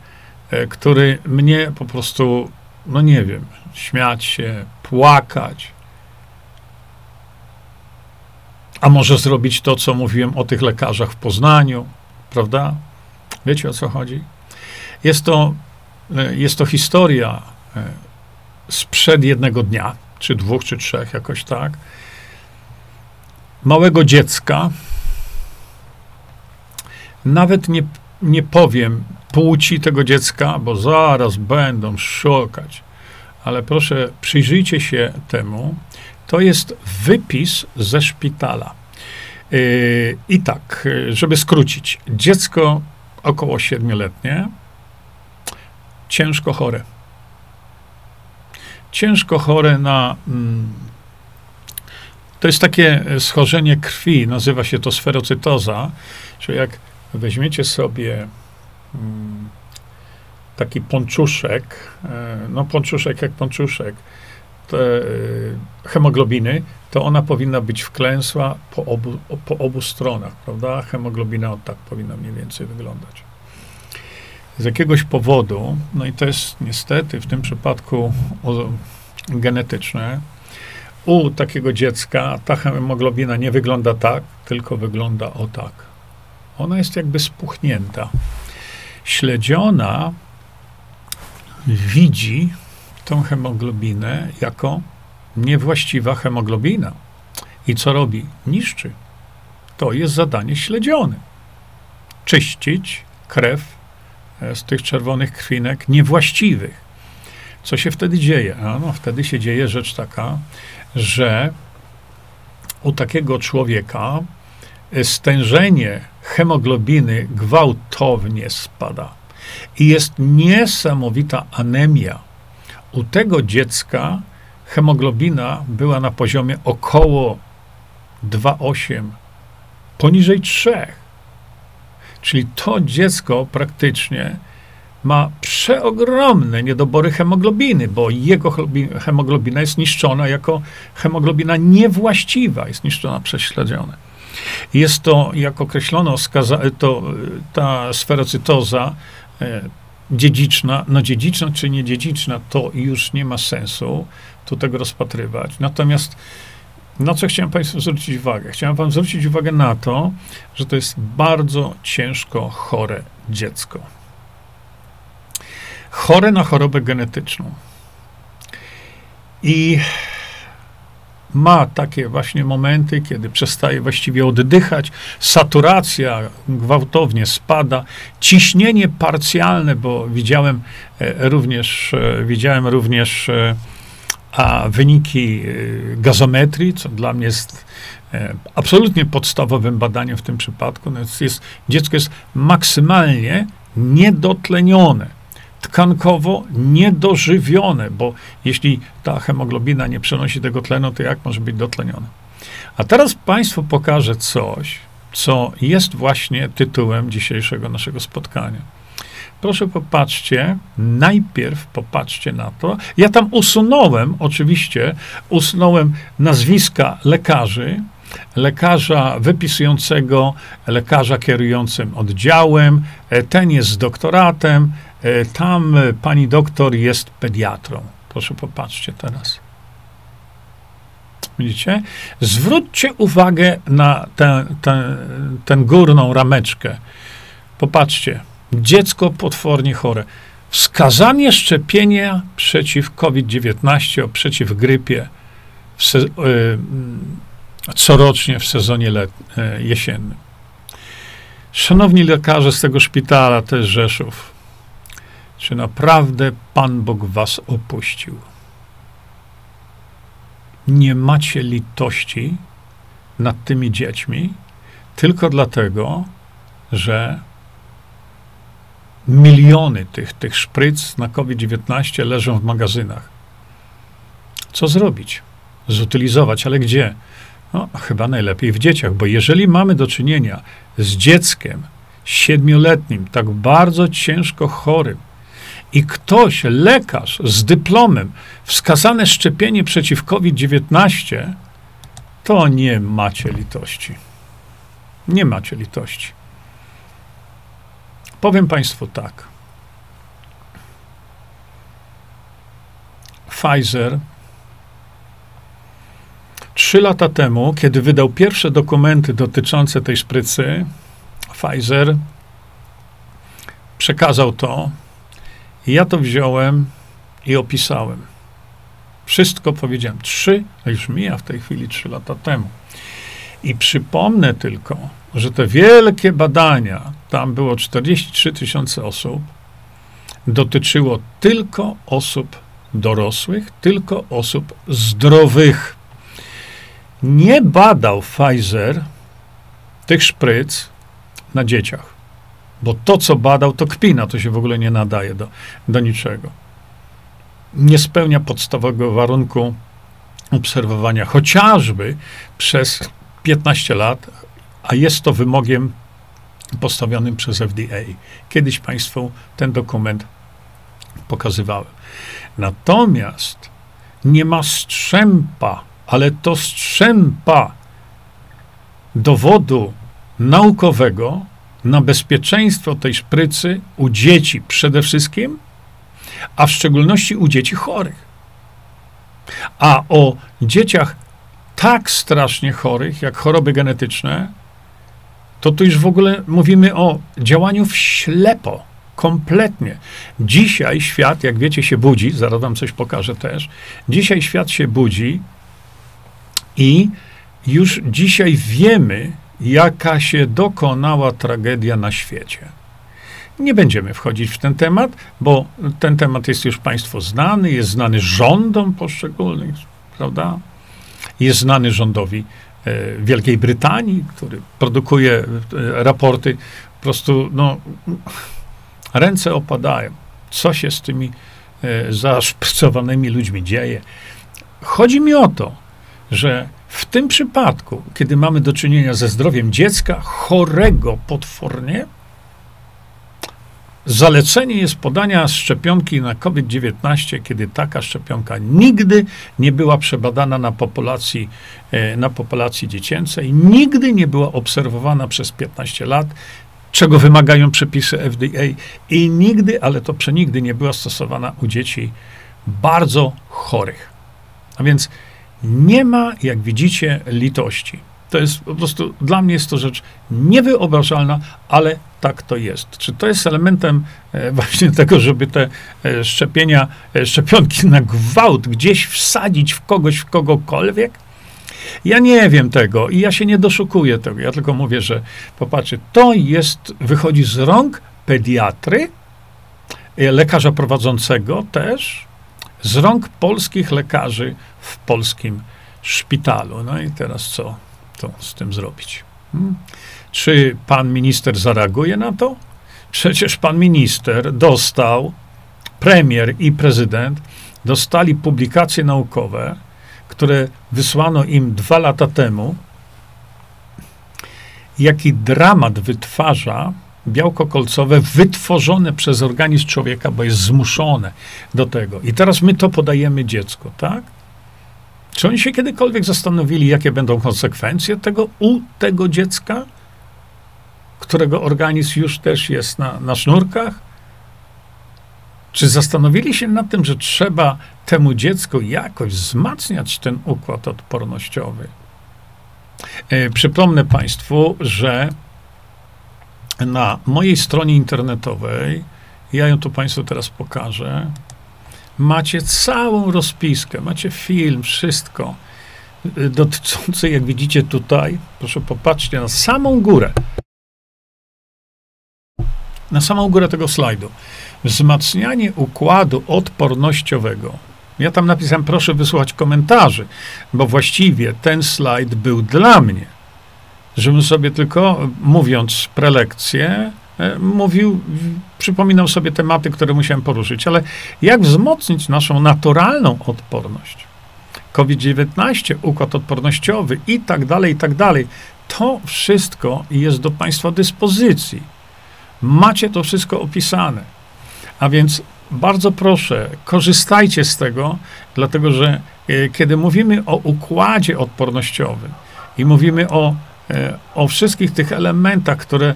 y, który mnie po prostu, no nie wiem, śmiać się, płakać, a może zrobić to, co mówiłem o tych lekarzach w Poznaniu, prawda? Wiecie o co chodzi? Jest to jest to historia e, sprzed jednego dnia, czy dwóch, czy trzech, jakoś tak. Małego dziecka. Nawet nie, nie powiem płci tego dziecka, bo zaraz będą szukać. Ale proszę, przyjrzyjcie się temu. To jest wypis ze szpitala. E, I tak, żeby skrócić, dziecko około siedmioletnie, ciężko chore. Ciężko chore na. Mm, to jest takie schorzenie krwi, nazywa się to sferocytoza, czyli jak weźmiecie sobie mm, taki ponczuszek, e, no ponczuszek jak ponczuszek, te e, hemoglobiny, to ona powinna być wklęsła po obu, po obu stronach, prawda? Hemoglobina tak powinna mniej więcej wyglądać. Z jakiegoś powodu, no i to jest niestety w tym przypadku genetyczne, u takiego dziecka ta hemoglobina nie wygląda tak, tylko wygląda o tak. Ona jest jakby spuchnięta. Śledziona widzi tą hemoglobinę jako niewłaściwa hemoglobina. I co robi? Niszczy. To jest zadanie śledzione. Czyścić krew z tych czerwonych krwinek niewłaściwych. Co się wtedy dzieje? A no, wtedy się dzieje rzecz taka, że u takiego człowieka e, stężenie hemoglobiny gwałtownie spada. I jest niesamowita anemia. U tego dziecka hemoglobina była na poziomie około 2,8, poniżej 3. Czyli to dziecko praktycznie ma przeogromne niedobory hemoglobiny, bo jego hemoglobina jest niszczona jako hemoglobina niewłaściwa, jest niszczona przez śledzione. Jest to, jak określono, skaza, to, ta sferocytoza e, dziedziczna, no dziedziczna czy niedziedziczna, to już nie ma sensu tu tego rozpatrywać. Natomiast na co chciałem Państwu zwrócić uwagę? Chciałem Wam zwrócić uwagę na to, że to jest bardzo ciężko chore dziecko. Chore na chorobę genetyczną. I ma takie właśnie momenty, kiedy przestaje właściwie oddychać, saturacja gwałtownie spada, ciśnienie parcjalne, bo widziałem e, również, e, widziałem również e, a wyniki gazometrii, co dla mnie jest absolutnie podstawowym badaniem w tym przypadku, no jest, jest, dziecko jest maksymalnie niedotlenione tkankowo niedożywione, bo jeśli ta hemoglobina nie przenosi tego tlenu, to jak może być dotlenione? A teraz Państwu pokażę coś, co jest właśnie tytułem dzisiejszego naszego spotkania. Proszę popatrzcie, najpierw popatrzcie na to. Ja tam usunąłem, oczywiście, usunąłem nazwiska lekarzy, lekarza wypisującego, lekarza kierującym oddziałem, e, ten jest z doktoratem, E, tam e, pani doktor jest pediatrą. Proszę popatrzcie teraz. Widzicie? Zwróćcie uwagę na tę, tę, tę górną rameczkę. Popatrzcie. Dziecko potwornie chore. Wskazanie szczepienia przeciw COVID-19, przeciw grypie w se, y, corocznie w sezonie let, y, jesiennym. Szanowni lekarze z tego szpitala, też Rzeszów, czy naprawdę Pan Bóg was opuścił? Nie macie litości nad tymi dziećmi tylko dlatego, że miliony tych, tych szpryc na COVID-19 leżą w magazynach. Co zrobić? Zutylizować, ale gdzie? No, chyba najlepiej w dzieciach, bo jeżeli mamy do czynienia z dzieckiem siedmioletnim, tak bardzo ciężko chorym, i ktoś, lekarz z dyplomem, wskazane szczepienie przeciw COVID-19, to nie macie litości. Nie macie litości. Powiem Państwu tak. Pfizer trzy lata temu, kiedy wydał pierwsze dokumenty dotyczące tej szprycy, Pfizer przekazał to ja to wziąłem i opisałem. Wszystko powiedziałem. Trzy, a już mija w tej chwili trzy lata temu. I przypomnę tylko, że te wielkie badania, tam było 43 tysiące osób, dotyczyło tylko osób dorosłych, tylko osób zdrowych. Nie badał Pfizer tych szpryc na dzieciach. Bo to, co badał, to kpina, to się w ogóle nie nadaje do, do niczego. Nie spełnia podstawowego warunku obserwowania, chociażby przez 15 lat, a jest to wymogiem postawionym przez FDA. Kiedyś Państwu ten dokument pokazywałem. Natomiast nie ma strzępa ale to strzępa dowodu naukowego na bezpieczeństwo tej szprycy u dzieci przede wszystkim, a w szczególności u dzieci chorych. A o dzieciach tak strasznie chorych, jak choroby genetyczne, to tu już w ogóle mówimy o działaniu w ślepo, kompletnie. Dzisiaj świat, jak wiecie, się budzi, zaraz wam coś pokażę też. Dzisiaj świat się budzi i już dzisiaj wiemy, jaka się dokonała tragedia na świecie. Nie będziemy wchodzić w ten temat, bo ten temat jest już Państwu znany, jest znany rządom poszczególnych, prawda? Jest znany rządowi Wielkiej Brytanii, który produkuje e, raporty. Po prostu, no, ręce opadają. Co się z tymi e, zaszprycowanymi ludźmi dzieje? Chodzi mi o to, że w tym przypadku, kiedy mamy do czynienia ze zdrowiem dziecka chorego potwornie, zalecenie jest podania szczepionki na COVID-19, kiedy taka szczepionka nigdy nie była przebadana na populacji, e, na populacji dziecięcej, nigdy nie była obserwowana przez 15 lat, czego wymagają przepisy FDA i nigdy, ale to przenigdy nie była stosowana u dzieci bardzo chorych. A więc nie ma, jak widzicie, litości. To jest po prostu, dla mnie jest to rzecz niewyobrażalna, ale tak to jest. Czy to jest elementem e, właśnie tego, żeby te e, szczepienia, e, szczepionki na gwałt gdzieś wsadzić w kogoś, w kogokolwiek? Ja nie wiem tego i ja się nie doszukuję tego. Ja tylko mówię, że popatrzcie, to jest, wychodzi z rąk pediatry, lekarza prowadzącego też, z rąk polskich lekarzy w polskim szpitalu. No i teraz co to z tym zrobić? Hmm? Czy pan minister zareaguje na to? Przecież pan minister dostał, premier i prezydent dostali publikacje naukowe, które wysłano im dwa lata temu. Jaki dramat wytwarza białko kolcowe wytworzone przez organizm człowieka, bo jest zmuszone do tego. I teraz my to podajemy dziecku, tak? Czy oni się kiedykolwiek zastanowili, jakie będą konsekwencje tego u tego dziecka, którego organizm już też jest na, na sznurkach? Czy zastanowili się nad tym, że trzeba temu dziecku jakoś wzmacniać ten układ odpornościowy? E, przypomnę Państwu, że na mojej stronie internetowej, ja ją tu Państwu teraz pokażę, macie całą rozpiskę, macie film, wszystko y, dotyczące, jak widzicie tutaj, proszę popatrzcie na samą górę, na samą górę tego slajdu. Wzmacnianie układu odpornościowego. Ja tam napisałem, proszę wysłuchać komentarzy, bo właściwie ten slajd był dla mnie żebym sobie tylko, mówiąc prelekcję, mówił, przypominał sobie tematy, które musiałem poruszyć, ale jak wzmocnić naszą naturalną odporność? COVID-19, układ odpornościowy i tak dalej, i tak dalej. To wszystko jest do Państwa dyspozycji. Macie to wszystko opisane. A więc bardzo proszę, korzystajcie z tego, dlatego że e, kiedy mówimy o układzie odpornościowym i mówimy o E, o wszystkich tych elementach, które, e,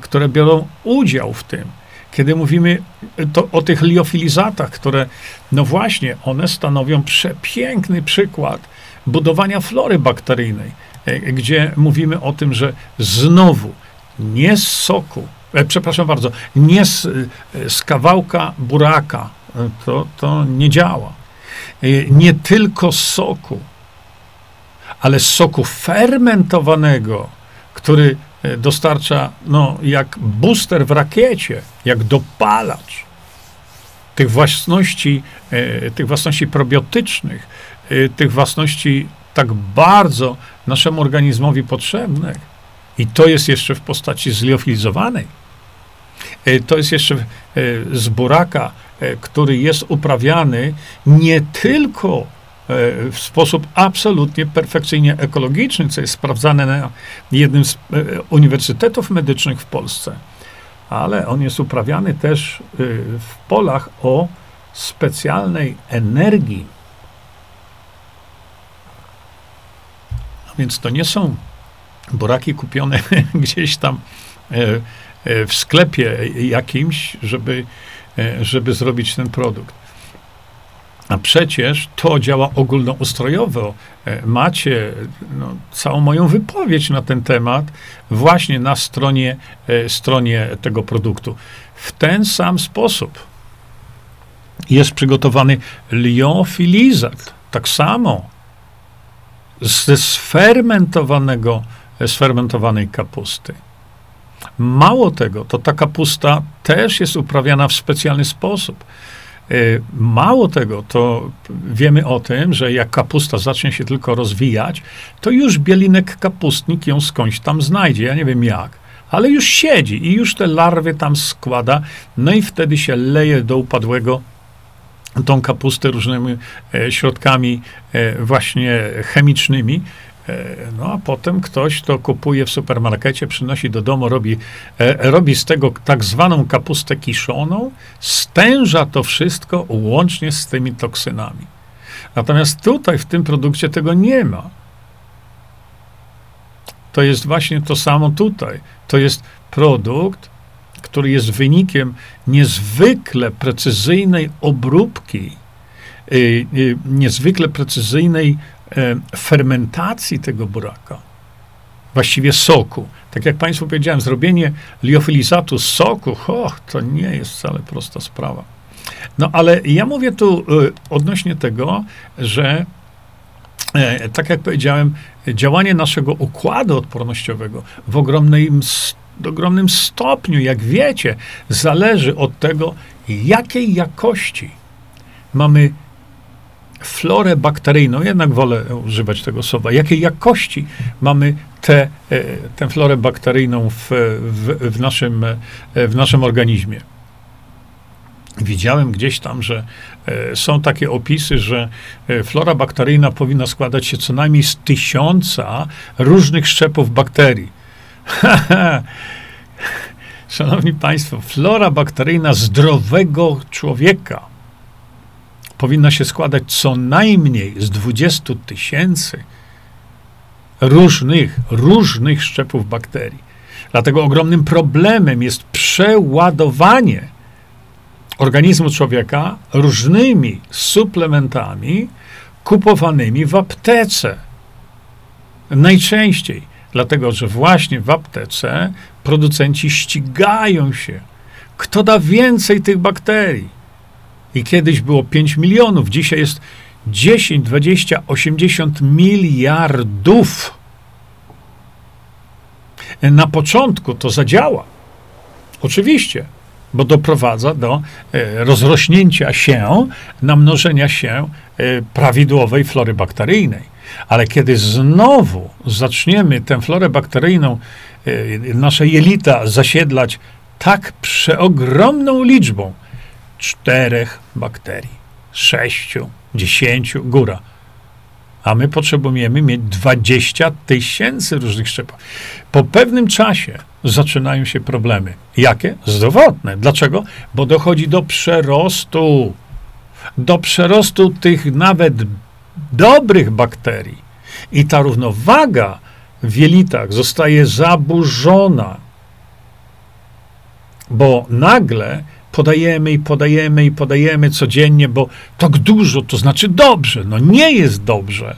które biorą udział w tym. Kiedy mówimy to, o tych liofilizatach, które, no właśnie, one stanowią przepiękny przykład budowania flory bakteryjnej, e, gdzie mówimy o tym, że znowu nie z soku, e, przepraszam bardzo, nie z, z kawałka buraka, to, to nie działa. Nie tylko z soku, ale z soku fermentowanego, który e, dostarcza, no, jak booster w rakiecie, jak dopalacz tych własności, e, tych własności probiotycznych, e, tych własności tak bardzo naszemu organizmowi potrzebnych. I to jest jeszcze w postaci zliofilizowanej. To jest jeszcze z buraka, który jest uprawiany nie tylko E, w sposób absolutnie perfekcyjnie ekologiczny, co jest sprawdzane na jednym z e, uniwersytetów medycznych w Polsce. Ale on jest uprawiany też e, w polach o specjalnej energii. Więc to nie są buraki kupione gdzieś tam w sklepie jakimś, żeby, żeby zrobić ten produkt. A przecież to działa ogólnoustrojowo. E, macie no, całą moją wypowiedź na ten temat właśnie na stronie, e, stronie tego produktu. W ten sam sposób jest przygotowany liofilizat. Tak samo ze sfermentowanego, sfermentowanej kapusty. Mało tego, to ta kapusta też jest uprawiana w specjalny sposób. E, mało tego, to wiemy o tym, że jak kapusta zacznie się tylko rozwijać, to już bielinek kapustnik ją skądś tam znajdzie. Ja nie wiem jak, ale już siedzi i już te larwy tam składa, no i wtedy się leje do upadłego tą kapustę różnymi e, środkami e, właśnie chemicznymi, no a potem ktoś to kupuje w supermarkecie, przynosi do domu, robi, e, robi z tego tak zwaną kapustę kiszoną, stęża to wszystko łącznie z tymi toksynami. Natomiast tutaj w tym produkcie tego nie ma. To jest właśnie to samo tutaj. To jest produkt, który jest wynikiem niezwykle precyzyjnej obróbki, y, y, niezwykle precyzyjnej E, fermentacji tego buraka, właściwie soku. Tak jak Państwu powiedziałem, zrobienie liofilizatu z soku, och, to nie jest wcale prosta sprawa. No ale ja mówię tu e, odnośnie tego, że e, tak jak powiedziałem, działanie naszego układu odpornościowego w ogromnym, ogromnym stopniu, jak wiecie, zależy od tego, jakiej jakości mamy florę bakteryjną, jednak wolę używać tego słowa, jakiej jakości mamy tę te, florę bakteryjną w, w, w, naszym, w naszym organizmie. Widziałem gdzieś tam, że e, są takie opisy, że e, flora bakteryjna powinna składać się co najmniej z tysiąca różnych szczepów bakterii. Szanowni Państwo, flora bakteryjna zdrowego człowieka powinna się składać co najmniej z 20 tysięcy różnych, różnych szczepów bakterii. Dlatego ogromnym problemem jest przeładowanie organizmu człowieka różnymi suplementami kupowanymi w aptece. Najczęściej, dlatego że właśnie w aptece producenci ścigają się, kto da więcej tych bakterii. I kiedyś było 5 milionów, dzisiaj jest 10, 20, 80 miliardów. Na początku to zadziała. Oczywiście, bo doprowadza do e, rozrośnięcia się, namnożenia się e, prawidłowej flory bakteryjnej. Ale kiedy znowu zaczniemy tę florę bakteryjną, e, nasze jelita zasiedlać tak przeogromną liczbą, czterech bakterii, sześciu, dziesięciu, góra. A my potrzebujemy mieć 20 tysięcy różnych szczepów. Po pewnym czasie zaczynają się problemy. Jakie? Zdrowotne. Dlaczego? Bo dochodzi do przerostu. Do przerostu tych nawet dobrych bakterii. I ta równowaga w jelitach zostaje zaburzona. Bo nagle podajemy i podajemy i podajemy codziennie, bo tak dużo to znaczy dobrze. No nie jest dobrze.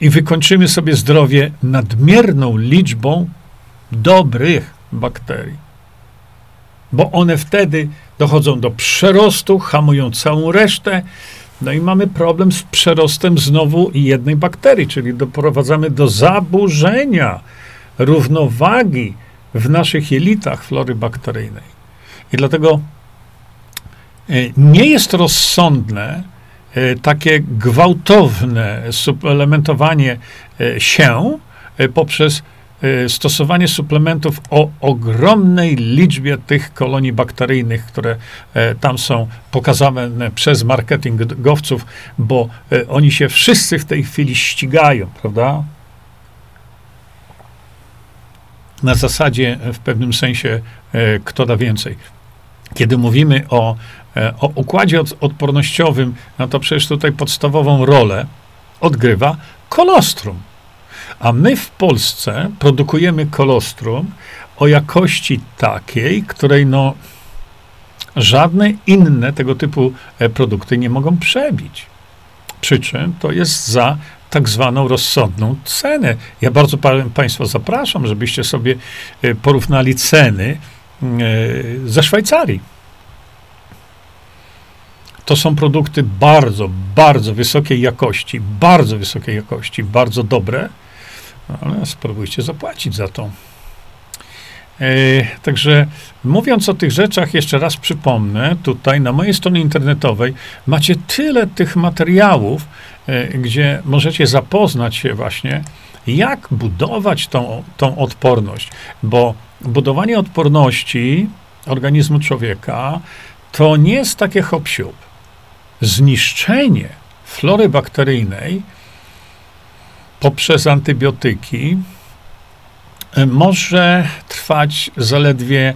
I wykończymy sobie zdrowie nadmierną liczbą dobrych bakterii. Bo one wtedy dochodzą do przerostu, hamują całą resztę, no i mamy problem z przerostem znowu jednej bakterii, czyli doprowadzamy do zaburzenia równowagi w naszych jelitach flory bakteryjnej. I dlatego e, nie jest rozsądne e, takie gwałtowne suplementowanie e, się poprzez stosowanie suplementów o ogromnej liczbie tych kolonii bakteryjnych, które tam są pokazane przez marketingowców, bo oni się wszyscy w tej chwili ścigają, prawda? Na zasadzie w pewnym sensie kto da więcej. Kiedy mówimy o, e, o układzie odpornościowym, no to przecież tutaj podstawową rolę odgrywa kolostrum. A my w Polsce produkujemy kolostrum o jakości takiej, której no żadne inne tego typu e, produkty nie mogą przebić. Przy czym to jest za tak zwaną rozsądną cenę. Ja bardzo Państwa zapraszam, żebyście sobie e, porównali ceny ze Szwajcarii. To są produkty bardzo, bardzo wysokiej jakości, bardzo wysokiej jakości, bardzo dobre, ale spróbujcie zapłacić za to. E, także mówiąc o tych rzeczach, jeszcze raz przypomnę, tutaj na mojej stronie internetowej macie tyle tych materiałów, e, gdzie możecie zapoznać się właśnie, jak budować tą, tą odporność, bo budowanie odporności organizmu człowieka to nie jest takie hop Zniszczenie flory bakteryjnej poprzez antybiotyki e, może trwać zaledwie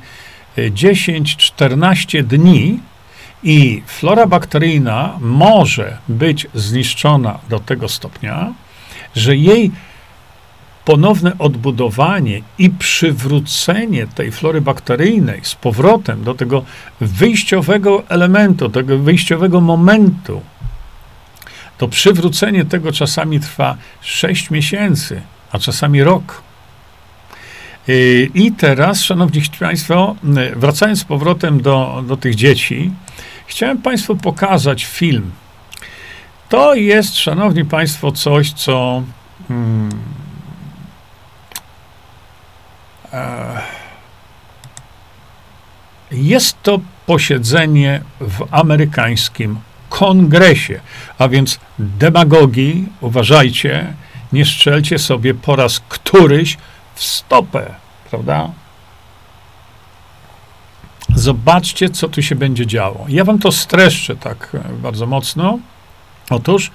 10-14 e, dni i flora bakteryjna może być zniszczona do tego stopnia, że jej ponowne odbudowanie i przywrócenie tej flory bakteryjnej z powrotem do tego wyjściowego elementu, tego wyjściowego momentu, to przywrócenie tego czasami trwa 6 miesięcy, a czasami rok. Y, I teraz, szanowni państwo, wracając z powrotem do, do tych dzieci, chciałem państwu pokazać film. To jest, szanowni państwo, coś, co. Hmm, jest to posiedzenie w amerykańskim kongresie. A więc demagogii, uważajcie, nie strzelcie sobie po raz któryś w stopę, prawda? Zobaczcie, co tu się będzie działo. Ja wam to streszczę tak e, bardzo mocno. Otóż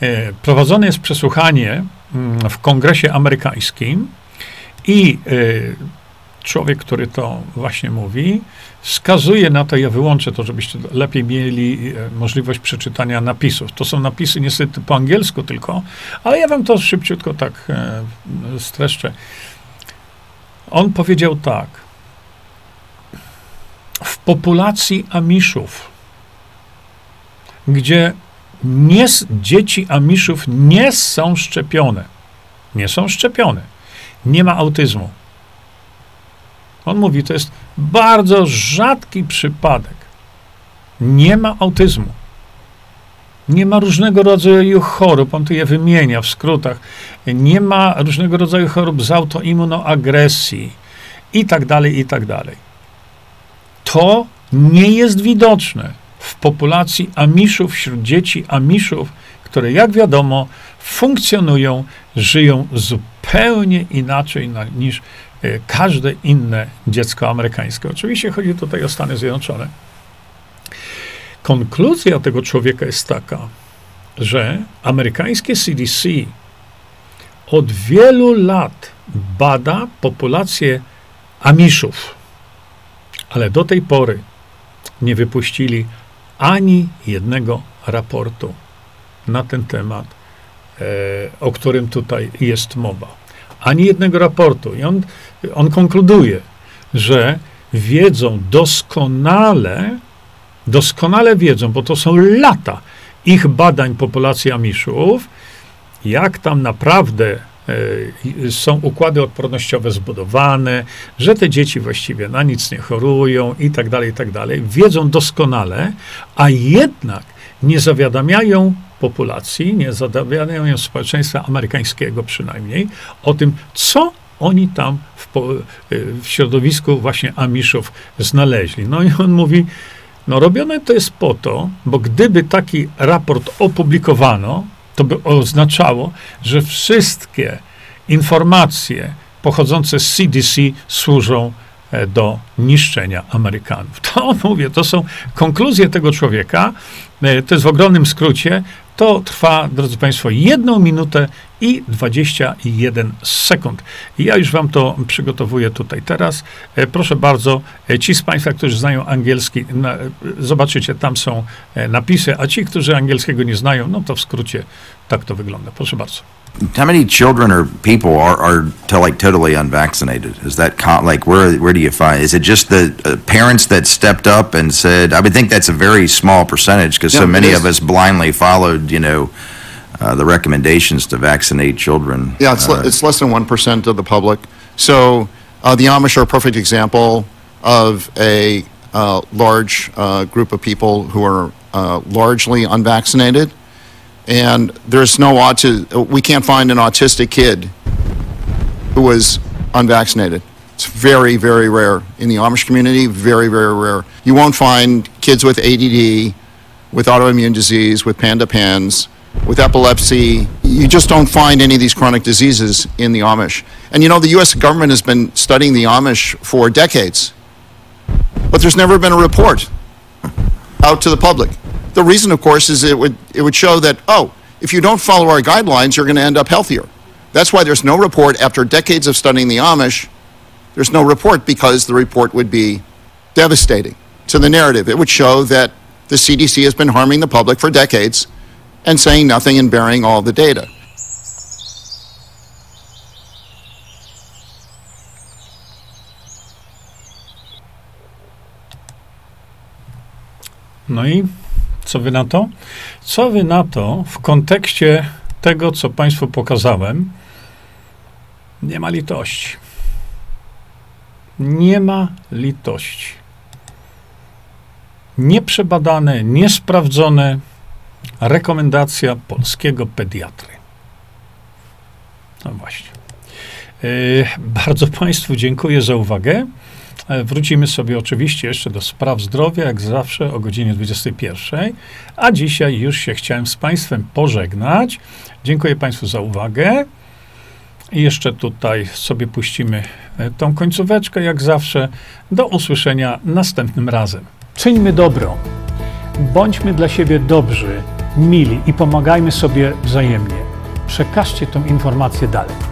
e, prowadzone jest przesłuchanie mm, w kongresie amerykańskim i e, człowiek, który to właśnie mówi, wskazuje na to, ja wyłączę to, żebyście lepiej mieli e, możliwość przeczytania napisów. To są napisy niestety po angielsku tylko, ale ja wam to szybciutko tak e, streszczę. On powiedział tak. W populacji Amiszów, gdzie nie, dzieci Amiszów nie są szczepione, nie są szczepione, nie ma autyzmu, on mówi, to jest bardzo rzadki przypadek. Nie ma autyzmu. Nie ma różnego rodzaju chorób, on tu je wymienia w skrótach. Nie ma różnego rodzaju chorób z autoimmunoagresji i tak dalej, i tak dalej. To nie jest widoczne w populacji amiszów, wśród dzieci amiszów, które, jak wiadomo, funkcjonują, żyją zupełnie inaczej niż E, każde inne dziecko amerykańskie. Oczywiście chodzi tutaj o Stany Zjednoczone. Konkluzja tego człowieka jest taka, że amerykańskie CDC od wielu lat bada populację Amiszów, ale do tej pory nie wypuścili ani jednego raportu na ten temat, o którym tutaj jest mowa ani jednego raportu. I on, on konkluduje, że wiedzą doskonale, doskonale wiedzą, bo to są lata ich badań populacji Amiszów, jak tam naprawdę e, są układy odpornościowe zbudowane, że te dzieci właściwie na nic nie chorują i tak dalej, i tak dalej. Wiedzą doskonale, a jednak nie zawiadamiają populacji, nie zawiadamiają społeczeństwa amerykańskiego przynajmniej o tym, co oni tam w, w środowisku właśnie Amiszów znaleźli. No i on mówi, no robione to jest po to, bo gdyby taki raport opublikowano, to by oznaczało, że wszystkie informacje pochodzące z CDC służą E, do niszczenia Amerykanów. To mówię, to są konkluzje tego człowieka. E, to jest w ogromnym skrócie. To trwa, drodzy Państwo, jedną minutę i 21 sekund. Ja już Wam to przygotowuję tutaj teraz. E, proszę bardzo, ci z Państwa, którzy znają angielski, na, zobaczycie, tam są napisy, a ci, którzy angielskiego nie znają, no to w skrócie tak to wygląda. Proszę bardzo. How many children or people are, are to like totally unvaccinated? Is that con- like where where do you find? Is it just the uh, parents that stepped up and said? I would think that's a very small percentage because so many of us blindly followed, you know, uh, the recommendations to vaccinate children. Yeah, it's, Uh, le- it's less than 1% of the public. So uh, the Amish are a perfect example of a uh, large uh, group of people who are uh, largely unvaccinated. And there's no auti- we can't find an autistic kid who was unvaccinated. It's very, very rare. In the Amish community, very, very rare. You won't find kids with ADD, with autoimmune disease, with panda pans, with epilepsy. You just don't find any of these chronic diseases in the Amish. And you know, the U.S. government has been studying the Amish for decades, but there's never been a report out to the public. The reason, of course, is it would, it would show that, oh, if you don't follow our guidelines, you're going to end up healthier. That's why there's no report after decades of studying the Amish. There's no report because the report would be devastating to the narrative. It would show that the CDC has been harming the public for decades and saying nothing and burying all the data. No co wy na to? Co wy na to w kontekście tego, co Państwu pokazałem? Nie ma litości. Nie ma litości. Nieprzebadane, niesprawdzone rekomendacja polskiego pediatry. No właśnie. Yy, bardzo Państwu dziękuję za uwagę. E, Wrócimy sobie oczywiście jeszcze do spraw zdrowia, jak zawsze o godzinie 21. A dzisiaj już się chciałem z Państwem pożegnać. Dziękuję Państwu za uwagę. I jeszcze tutaj sobie puścimy e, tą końcóweczkę, jak zawsze. Do usłyszenia następnym razem. Czyńmy dobro. Bądźmy dla siebie dobrzy, mili i pomagajmy sobie wzajemnie. Przekażcie tę informację dalej.